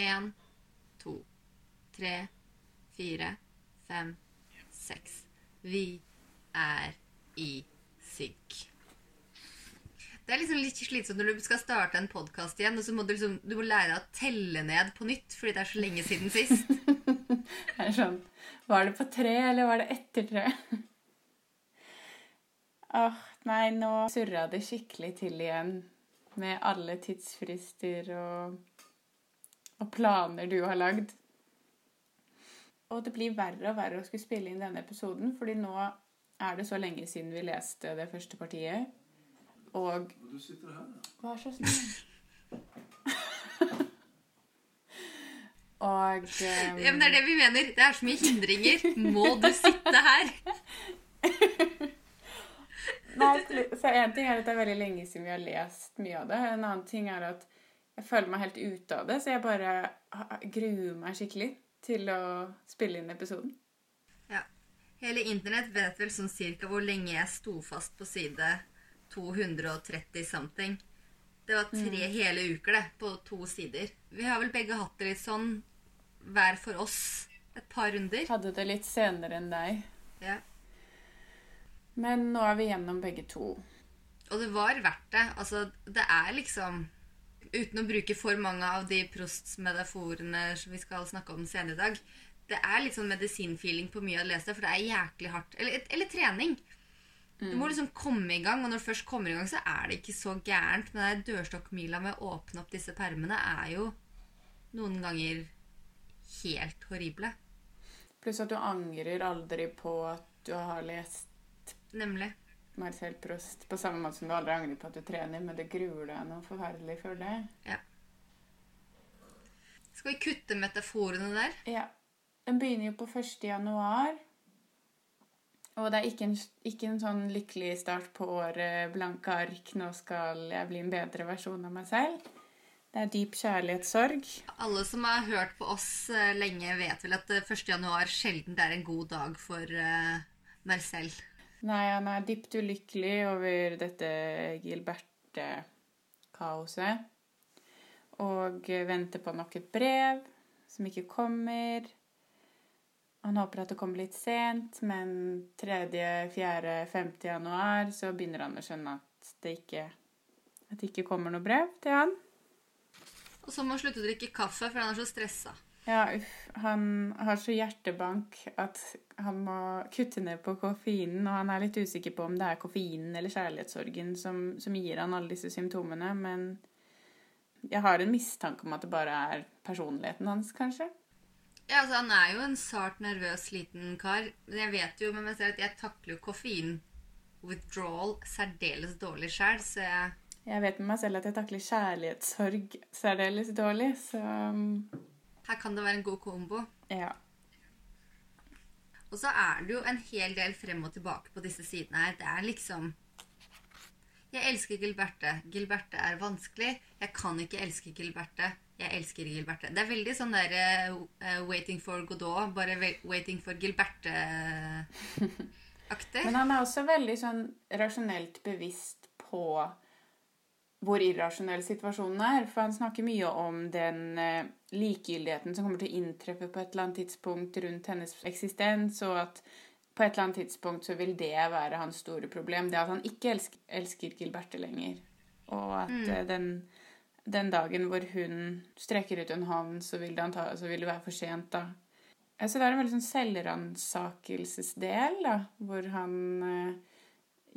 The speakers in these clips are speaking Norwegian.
Én, to, tre, fire, fem, seks. Vi er i synk. Det er liksom litt slitsomt når du skal starte en podkast igjen, og så må du liksom du må lære deg å telle ned på nytt fordi det er så lenge siden sist. Det er sånn Var det på tre, eller var det etter tre? Åh, nei, nå surra det skikkelig til igjen med alle tidsfrister og, og planer du har lagd. Og det blir verre og verre å skulle spille inn denne episoden, fordi nå er det så lenge siden vi leste det første partiet. Og Du sitter her, ja. Vær så snill. Og um, Ja, men det er det vi mener. Det er så mye hindringer. Må du sitte her? Nei, så En ting er at det er veldig lenge siden vi har lest mye av det. En annen ting er at jeg føler meg helt ute av det, så jeg bare gruer meg skikkelig til å spille inn episoden. Ja. Hele internett vet vel sånn cirka hvor lenge jeg sto fast på side 230 something. Det var tre hele uker, det, på to sider. Vi har vel begge hatt det litt sånn hver for oss et par runder. Hadde det litt senere enn deg. Ja. Men nå er vi gjennom begge to. Og det var verdt det. Altså, det er liksom Uten å bruke for mange av de Prosts-metaforene som vi skal snakke om senere i dag, det er litt sånn medisinfeeling på mye av det leste, for det er jæklig hardt. Eller, eller trening. Du må liksom komme i gang, og når du først kommer i gang, så er det ikke så gærent. Men den dørstokkmila med å åpne opp disse permene er jo noen ganger helt horrible. Pluss at du angrer aldri på at du har lest Nemlig. Marcel Prost på samme måte som du aldri angrer på at du trener, men det gruer deg noe forferdelig for det. Skal vi kutte metaforene der? Ja. Den begynner jo på 1. januar. Og det er ikke en, ikke en sånn lykkelig start på året, blanke ark, nå skal jeg bli en bedre versjon av meg selv. Det er dyp kjærlighetssorg. Alle som har hørt på oss eh, lenge, vet vel at eh, 1. januar sjelden er en god dag for eh, Marcel. Nei, han er dypt ulykkelig over dette Gilberte-kaoset. Og venter på nok et brev som ikke kommer. Han håper at det kommer litt sent, men 3., 4., 5. januar så begynner han å skjønne at det ikke, at det ikke kommer noe brev til han. Og så må han slutte å drikke kaffe, for han er så stressa. Ja, uff. Han har så hjertebank at han må kutte ned på koffeinen, og han er litt usikker på om det er koffeinen eller kjærlighetssorgen som, som gir han alle disse symptomene, men jeg har en mistanke om at det bare er personligheten hans, kanskje. Ja, altså Han er jo en sart, nervøs, liten kar. Men jeg vet jo med meg selv at jeg takler jo koffein-withdrawal særdeles dårlig sjøl, så jeg Jeg vet med meg selv at jeg takler kjærlighetssorg særdeles dårlig, så um, Her kan det være en god kombo. ja. Og så er det jo en hel del frem og tilbake på disse sidene her. Det er liksom Jeg elsker Gilberte. Gilberte er vanskelig. Jeg kan ikke elske Gilberte. Jeg elsker Gilberte. Det er veldig sånn der uh, Waiting for Godot, bare Waiting for Gilberte-aktig. Men han er også veldig sånn rasjonelt bevisst på hvor irrasjonell situasjonen er. For han snakker mye om den eh, likegyldigheten som kommer til å inntreffe på et eller annet tidspunkt rundt hennes eksistens, og at på et eller annet tidspunkt så vil det være hans store problem. Det at han ikke elsker, elsker Gilberte lenger. Og at mm. den, den dagen hvor hun strekker ut en hånd, så vil det, anta, så vil det være for sent, da. Ja, Så det er en veldig sånn selvransakelsesdel, da, hvor han eh,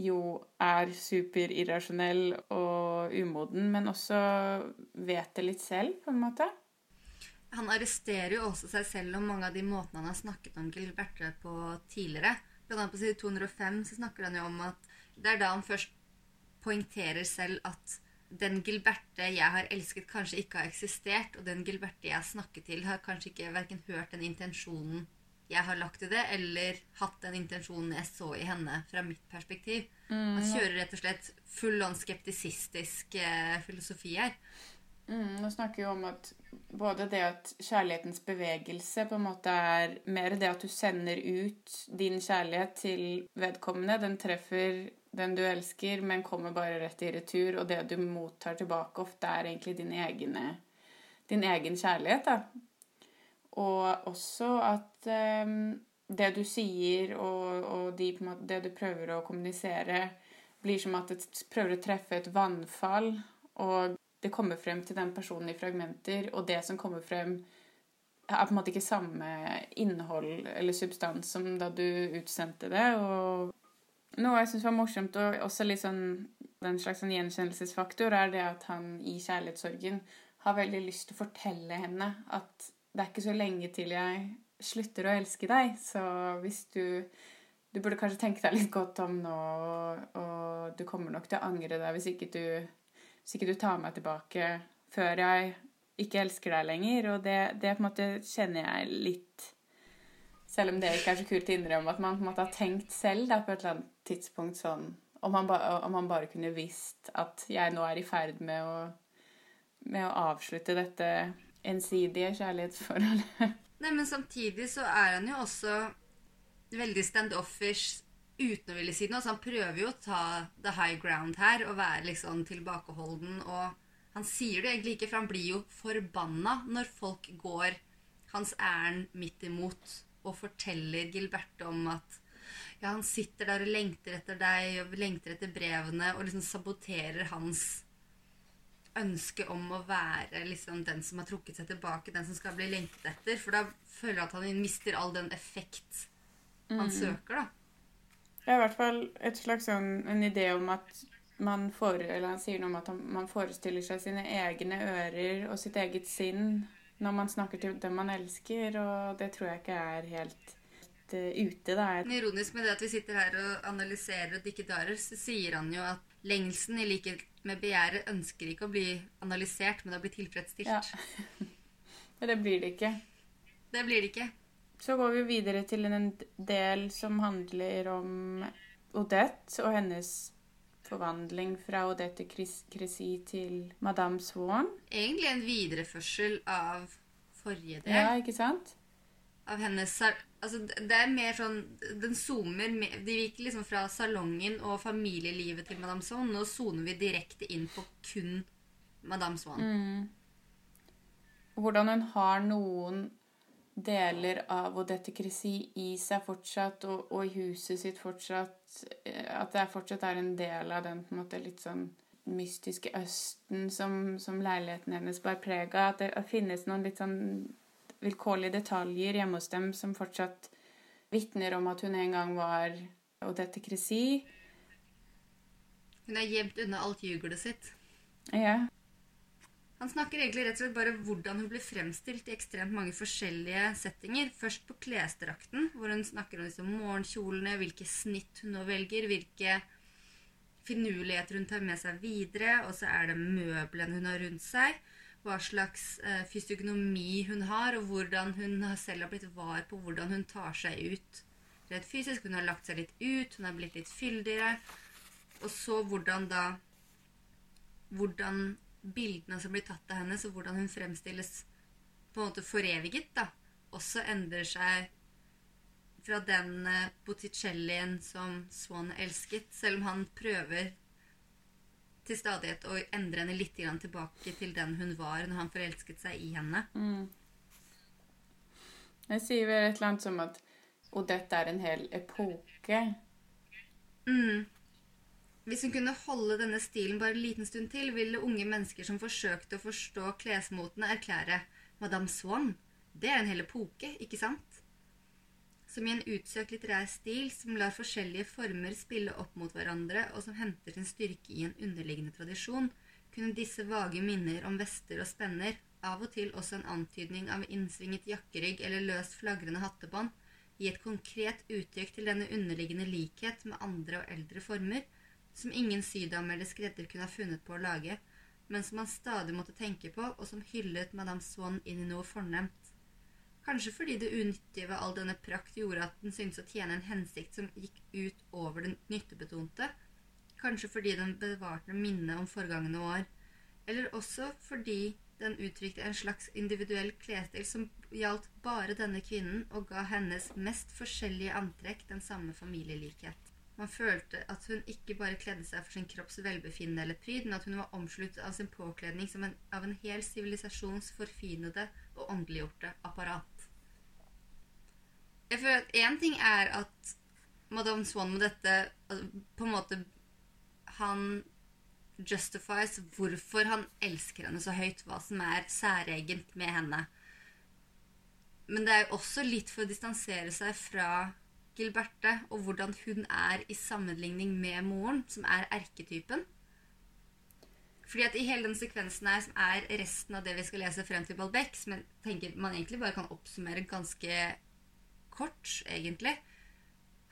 jo er superirrasjonell og umoden, men også vet det litt selv, på en måte. Han arresterer jo også seg selv om mange av de måtene han har snakket om Gilberte på tidligere. Blant annet på side 205 så snakker han jo om at det er da han først poengterer selv at den Gilberte jeg har elsket, kanskje ikke har eksistert, og den Gilberte jeg har snakket til, har kanskje ikke verken hørt den intensjonen jeg har lagt i det, eller hatt den intensjonen jeg så i henne fra mitt perspektiv. man kjører rett og slett full on skeptisistisk eh, filosofi her. Mm, nå snakker vi om at både det at kjærlighetens bevegelse på en måte er mer det at du sender ut din kjærlighet til vedkommende. Den treffer den du elsker, men kommer bare rett i retur. Og det du mottar tilbake, ofte er egentlig din, egne, din egen kjærlighet, da. Og også at um, det du sier og, og de, måte, det du prøver å kommunisere, blir som at det prøver å treffe et vannfall, og det kommer frem til den personen i fragmenter, og det som kommer frem, er på en måte ikke samme innhold eller substans som da du utsendte det. Og noe jeg syns var morsomt, og også litt sånn en slags sånn gjenkjennelsesfaktor, er det at han i kjærlighetssorgen har veldig lyst til å fortelle henne at det er ikke så lenge til jeg slutter å elske deg, så hvis du Du burde kanskje tenke deg litt godt om nå, og du kommer nok til å angre deg hvis ikke du, hvis ikke du tar meg tilbake før jeg ikke elsker deg lenger. Og det, det på en måte kjenner jeg litt Selv om det ikke er så kult å innrømme at man på en måte har tenkt selv da, på et eller annet tidspunkt sånn om man, ba, om han bare kunne visst at jeg nå er i ferd med å, med å avslutte dette ensidige kjærlighetsforholdet. Nei, men samtidig så er han jo også veldig standoffish uten å ville si noe. Så han prøver jo å ta the high ground her og være liksom tilbakeholden. Og han sier det egentlig ikke, for han blir jo forbanna når folk går hans ærend midt imot og forteller Gilberte om at ja, han sitter der og lengter etter deg og lengter etter brevene og liksom saboterer hans ønske om å være liksom den som har trukket seg tilbake, den som skal bli lengtet etter. For da føler jeg at han mister all den effekt han mm. søker, da. Det er i hvert fall et slags sånn, en idé om at man får, eller han sier noe om at man forestiller seg sine egne ører og sitt eget sinn når man snakker til dem man elsker, og det tror jeg ikke er helt uh, ute. da. Ironisk med det at vi sitter her og analyserer og dikkedarer, så sier han jo at lengselen i likhet med begjæret ønsker ikke å bli analysert, men å bli tilfredsstilt. Ja. Men det blir det ikke. Det blir det ikke. Så går vi videre til en del som handler om Odette og hennes forvandling fra Odette Cressy til Madame Swan. Egentlig en videreførsel av forrige del. Ja, ikke sant? Av hennes Altså, det er mer sånn Den zoomer de gikk liksom fra salongen og familielivet til Madame Swan. Nå soner vi direkte inn på kun Madame Swan. Mm. Hvordan hun har noen deler av Odette Cressy i seg fortsatt, og, og, i huset sitt fortsatt eh, At det fortsatt er en del av den på en måte litt sånn mystiske Østen som, som leiligheten hennes bar preg av. At det finnes noen litt sånn vilkårlige detaljer hjemme hos dem som fortsatt vitner om at hun en gang var Odette Cressy. Hun er gjemt unna alt jugelet sitt. Ja. Han snakker egentlig rett og slett bare hvordan hun blir fremstilt i ekstremt mange forskjellige settinger. Først på klesdrakten, hvor hun snakker om liksom morgenkjolene, hvilke snitt hun nå velger, hvilke finurligheter hun tar med seg videre, og så er det møblene hun har rundt seg hva slags eh, fysiognomi hun har, og hvordan hun selv har blitt var på hvordan hun tar seg ut rett fysisk. Hun har lagt seg litt ut, hun har blitt litt fyldigere. Og så hvordan da Hvordan bildene som blir tatt av henne, så hvordan hun fremstilles på en måte foreviget, da, også endrer seg fra den eh, Botticellien som Swan elsket, selv om han prøver til stadighet å endre henne litt tilbake til den hun var når han forelsket seg i henne. Mm. Jeg sier vel et eller annet som at Odette er en hel epoke. Mm. Hvis hun kunne holde denne stilen bare en liten stund til, ville unge mennesker som forsøkte å forstå klesmotene, erklære Madame Swan. Det er en hel epoke, ikke sant? Som i en utsøkt litterær stil som lar forskjellige former spille opp mot hverandre, og som henter sin styrke i en underliggende tradisjon, kunne disse vage minner om vester og spenner, av og til også en antydning av innsvinget jakkerygg eller løst flagrende hattebånd, gi et konkret uttrykk til denne underliggende likhet med andre og eldre former, som ingen sydame eller skredder kunne ha funnet på å lage, men som man stadig måtte tenke på, og som hyllet Madame Swann inn i noe fornemt. Kanskje fordi det unyttige ved all denne prakt gjorde at den syntes å tjene en hensikt som gikk ut over den nyttebetonte. Kanskje fordi den bevarte minnet om forgangene år. Eller også fordi den uttrykte en slags individuell klesstil som gjaldt bare denne kvinnen, og ga hennes mest forskjellige antrekk den samme familielikhet. Man følte at hun ikke bare kledde seg for sin kropps velbefinnende eller pryd, men at hun var omsluttet av sin påkledning som en, av en hel sivilisasjons forfinede og åndeliggjorte apparat. Jeg føler at én ting er at Madame Swan med dette altså, på en måte Han justifies hvorfor han elsker henne så høyt, hva som er særegent med henne. Men det er jo også litt for å distansere seg fra Gilberte og hvordan hun er i sammenligning med moren, som er erketypen. Fordi at i hele den sekvensen her, som er resten av det vi skal lese frem til Balbec, som jeg tenker man egentlig bare kan oppsummere ganske kort, egentlig,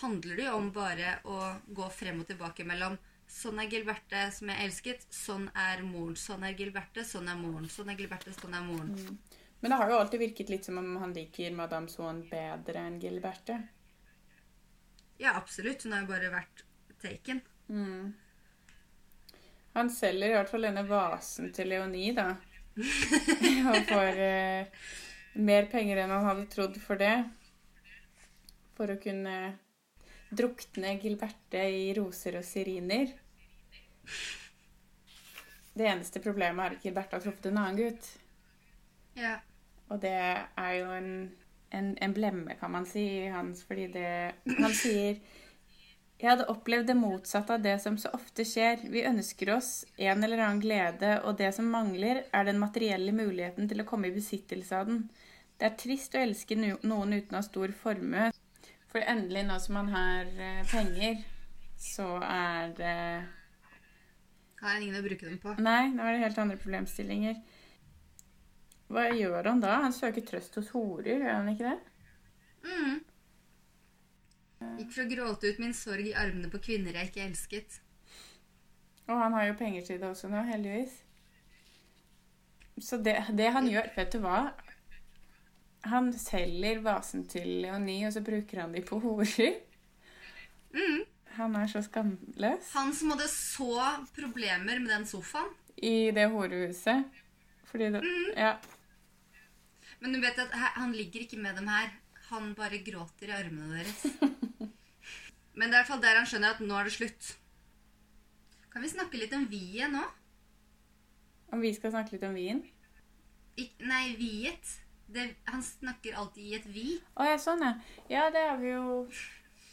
handler det jo om bare å gå frem og tilbake mellom Sånn er Gilberte som jeg elsket. Sånn er moren. Sånn er Gilberte. Sånn er moren. Sånn er Gilberte. Sånn er moren. Men det har jo alltid virket litt som om han liker Madame Sohn bedre enn Gilberte. Ja, absolutt. Hun har jo bare vært taken. Mm. Han selger i hvert fall denne vasen til Leonie, da. Og får eh, mer penger enn han hadde trodd for det. For å kunne drukne Gilberte i roser og syriner. Det eneste problemet er at Gilberte har truffet en annen gutt. Ja. Og det er jo en, en, en blemme, kan man si, hans, fordi det Han sier jeg hadde opplevd det motsatte av det som så ofte skjer. Vi ønsker oss en eller annen glede, og det som mangler, er den materielle muligheten til å komme i besittelse av den. Det er trist å elske noen uten å ha stor formue. For endelig, nå som man har eh, penger, så er det Har ingen å bruke dem på. Nei, nå er det helt andre problemstillinger. Hva gjør han da? Han søker trøst hos horer, gjør han ikke det? Mm. Gikk for å gråte ut min sorg i armene på kvinner jeg ikke elsket. Og han har jo penger til det også nå, heldigvis. Så det, det han gjør Vet du hva? Han selger vasen til Leonie, og så bruker han de på horer. Mm. Han er så skamløs Han som hadde så problemer med den sofaen. i det horehuset. Fordi det Ja. Men du vet at han ligger ikke med dem her. Han bare gråter i armene deres. Men det er i hvert fall der han skjønner at nå er det slutt. Kan vi snakke litt om viet nå? Om vi skal snakke litt om vien? Ik nei, viet. Det, han snakker alltid i et vi. Å ja, sånn, ja. Ja, det har vi jo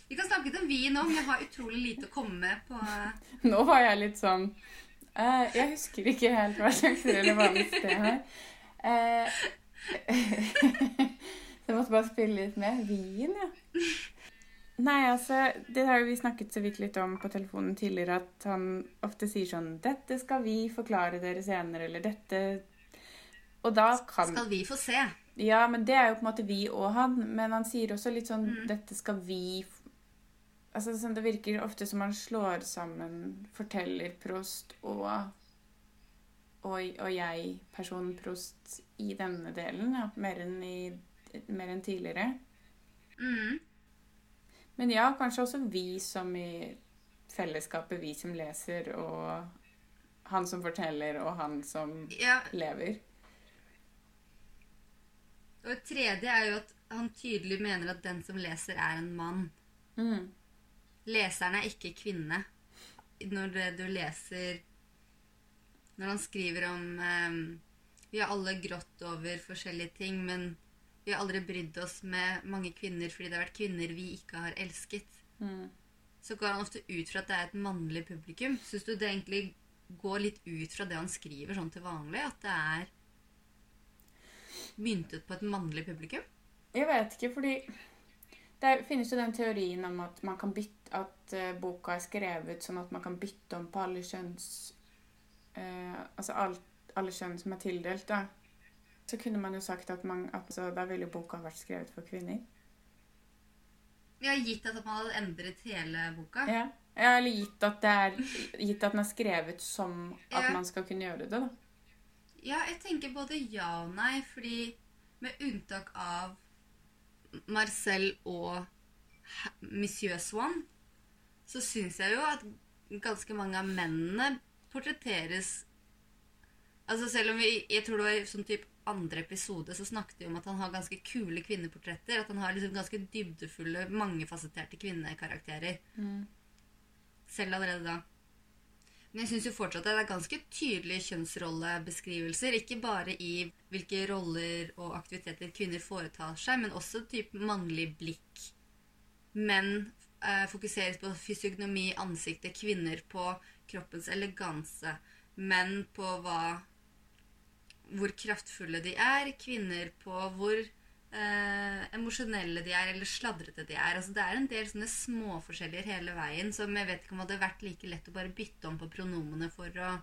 Vi kan snakke om vi nå, men jeg har utrolig lite å komme med på Nå var jeg litt sånn uh, Jeg husker ikke helt hva slags relevans det har. Uh, så jeg måtte bare spille litt med. Vin, ja. Nei, altså, det har vi snakket så vidt litt om på telefonen tidligere, at han ofte sier sånn 'Dette skal vi forklare dere senere', eller 'dette' Og da kan Skal vi få se. Ja, men det er jo på en måte vi og han. Men han sier også litt sånn Mm. 'Dette skal vi Altså, sånn, Det virker ofte som han slår sammen fortellerprost og og, og jeg, personprost, i denne delen. Ja, mer enn, i, mer enn tidligere. Mm. Men ja, kanskje også vi som i fellesskapet, vi som leser, og han som forteller, og han som Ja, lever. Og et tredje er jo at han tydelig mener at den som leser, er en mann. Mm. Leseren er ikke kvinne. Når det du leser Når han skriver om ehm, Vi har alle grått over forskjellige ting, men vi har aldri brydd oss med mange kvinner fordi det har vært kvinner vi ikke har elsket. Mm. Så går han ofte ut fra at det er et mannlig publikum. Syns du det egentlig går litt ut fra det han skriver sånn til vanlig? At det er myntet på et mannlig publikum? Jeg vet ikke, fordi det finnes jo den teorien om at man kan bytte at eh, boka er skrevet sånn at man kan bytte om på alle kjønns eh, Altså alt, alle kjønn som er tildelt, da. Så kunne man jo sagt at, man, at altså, da ville boka vært skrevet for kvinner. Vi har gitt at man hadde endret hele boka. Ja. ja eller gitt at, det er, gitt at den er skrevet som at Ja. man skal kunne gjøre det, da. Ja, jeg tenker både ja og nei, fordi med unntak av Marcel og Monsieur Swan, så syns jeg jo at ganske mange av mennene portretteres Altså selv om vi Jeg tror det var i sånn type andre episode så snakket vi om at han har ganske kule kvinneportretter. At han har liksom ganske dybdefulle, mangefasetterte kvinnekarakterer. selv allerede da. Men jeg syns jo fortsatt at det er ganske tydelige kjønnsrollebeskrivelser. Ikke bare i hvilke roller og aktiviteter kvinner foretar seg, men også typ mannlig blikk. Menn eh, fokuseres på fysiognomi, ansiktet, kvinner på kroppens eleganse. Menn på hva Hvor kraftfulle de er. Kvinner på hvor eh, emosjonelle de er, eller sladrete de er. Altså, det er en del sånne småforskjeller hele veien som jeg vet ikke om hadde vært like lett å bare bytte om på pronomene for å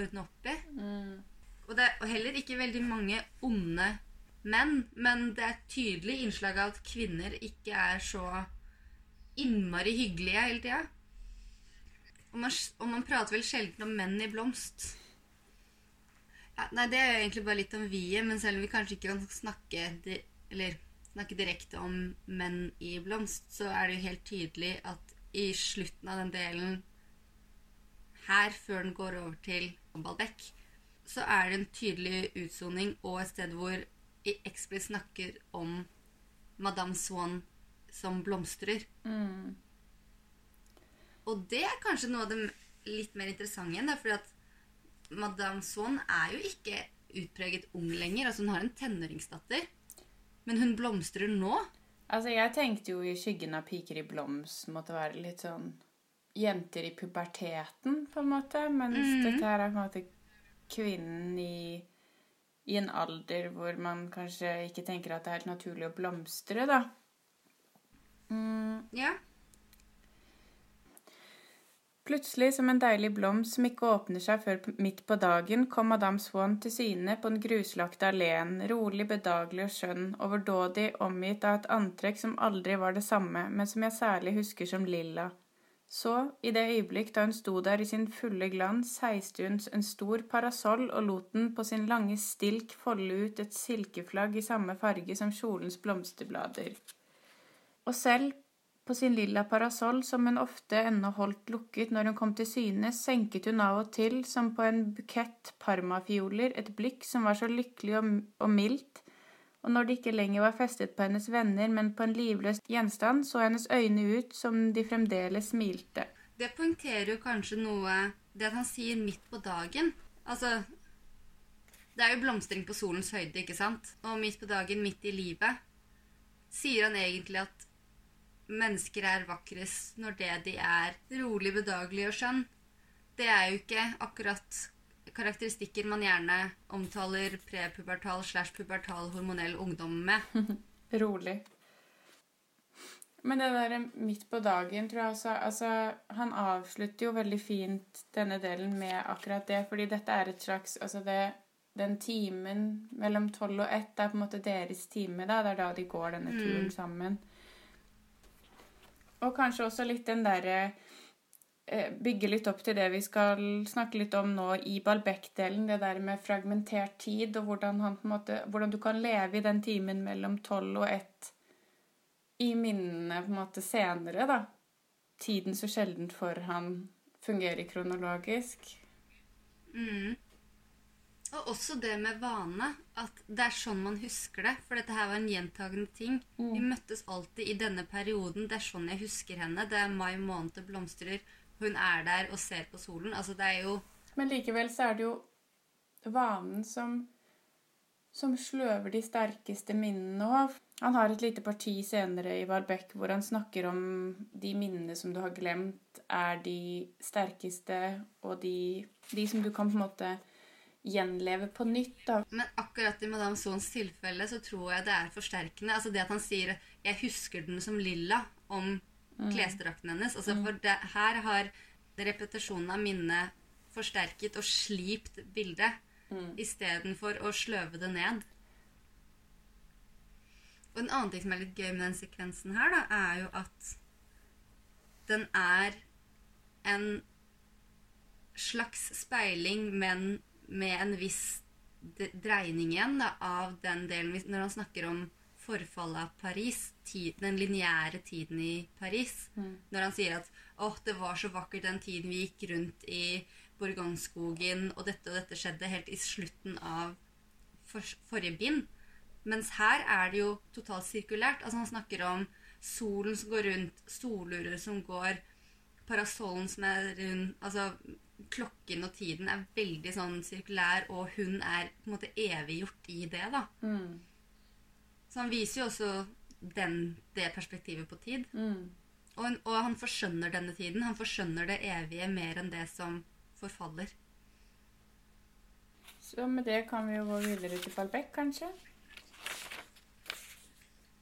ordne opp i. Mm. Og det er heller ikke veldig mange onde menn, men det er tydelig innslag av at kvinner ikke er så innmari hyggelige hele tida. Og man, og man prater vel sjelden om menn i blomst. Ja, nei, det er jo egentlig bare litt om vi-et, men selv om vi kanskje ikke kan snakke, di eller, snakke direkte om menn i blomst, så er det jo helt tydelig at i slutten av den delen her, før den går over til Balbec, så er det en tydelig utsoning og et sted hvor Expley snakker om Madame Swan som blomstrer. Mm. Og det er kanskje noe av det litt mer interessante igjen, fordi at Madame Swan er jo ikke utpreget ung lenger. Altså Hun har en tenåringsdatter. Men hun blomstrer nå. Altså, jeg tenkte jo i skyggen av piker i blomst måtte være litt sånn jenter i puberteten, på en måte. Mens mm. dette her er på en måte kvinnen i, i en alder hvor man kanskje ikke tenker at det er helt naturlig å blomstre, da. Mm. Ja. Plutselig, som en deilig blomst som ikke åpner seg før midt på dagen, kom Madame Swan til syne på den gruslagte alleen, rolig, bedagelig og skjønn, overdådig, omgitt av et antrekk som aldri var det samme, men som jeg særlig husker som lilla. Så, i det øyeblikk da hun sto der i sin fulle glans, heiste hun en stor parasoll og lot den på sin lange stilk folde ut et silkeflagg i samme farge som kjolens blomsterblader. Og selv på sin lilla parasoll, som hun ofte ennå holdt lukket når hun kom til syne, senket hun av og til, som på en bukett parmafioler, et blikk som var så lykkelig og, og mildt, og når det ikke lenger var festet på hennes venner, men på en livløs gjenstand, så hennes øyne ut som de fremdeles smilte. Det poengterer jo kanskje noe Det at han sier 'midt på dagen'. Altså Det er jo blomstring på solens høyde, ikke sant? Og midt på dagen, midt i livet, sier han egentlig at mennesker er vakrest når det de er rolig, bedagelig og skjønn. Det er jo ikke akkurat karakteristikker man gjerne omtaler prepubertal slash pubertal hormonell ungdom med. Rolig. Men det der midt på dagen, tror jeg også Altså, han avslutter jo veldig fint denne delen med akkurat det, fordi dette er et slags Altså, det den timen mellom tolv og ett er på en måte deres time, da. Det er da de går denne Mm. turen sammen. Og kanskje også litt den derre eh, Bygge litt opp til det vi skal snakke litt om nå i Balbec-delen. Det der med fragmentert tid, og hvordan, han måte, hvordan du kan leve i den timen mellom tolv og ett i minnene på en måte senere, da. Tiden så sjeldent for han fungerer kronologisk. Mm. Og også det med vane. At det er sånn man husker det. For dette her var en gjentagende ting. Vi møttes alltid i denne perioden. Det er sånn jeg husker henne. Det er mai måned det blomstrer. Hun er der og ser på solen. Altså, det er jo Men likevel så er det jo vanen som som sløver de sterkeste minnene òg. Han har et lite parti senere i Valbec hvor han snakker om de minnene som du har glemt, er de sterkeste, og de, de som du kan på en måte gjenleve på nytt. da. Men akkurat i Madame Sons tilfelle så tror jeg det er forsterkende. Altså det at han sier 'jeg husker den som lilla' om klesdrakten hennes. Altså for det, her har repetisjonen av minnet forsterket og slipt bildet Mm. istedenfor å sløve det ned. Og en annen ting som er litt gøy med den sekvensen her, da, er jo at den er en slags speiling, men med en viss dreining igjen da, av den delen Når han snakker om forfallet av Paris, ti- den lineære tiden i Paris. Mm. Når han sier at åh, det var så vakkert den tiden vi gikk rundt i Bourgogne-skogen, og dette og dette skjedde helt i slutten av for, forrige bind. Mens her er det jo totalt sirkulært. Altså Han snakker om solen som går rundt, solurer som går, parasollen som er rund Altså klokken og tiden er veldig sånn sirkulær, og hun er på en måte eviggjort i det, da. Mm. Så han viser jo også den, det perspektivet på tid. Mm. Og, og han forskjønner denne tiden. Han forskjønner det evige mer enn det som forfaller. Så med det kan vi jo gå videre til Falbeck, kanskje.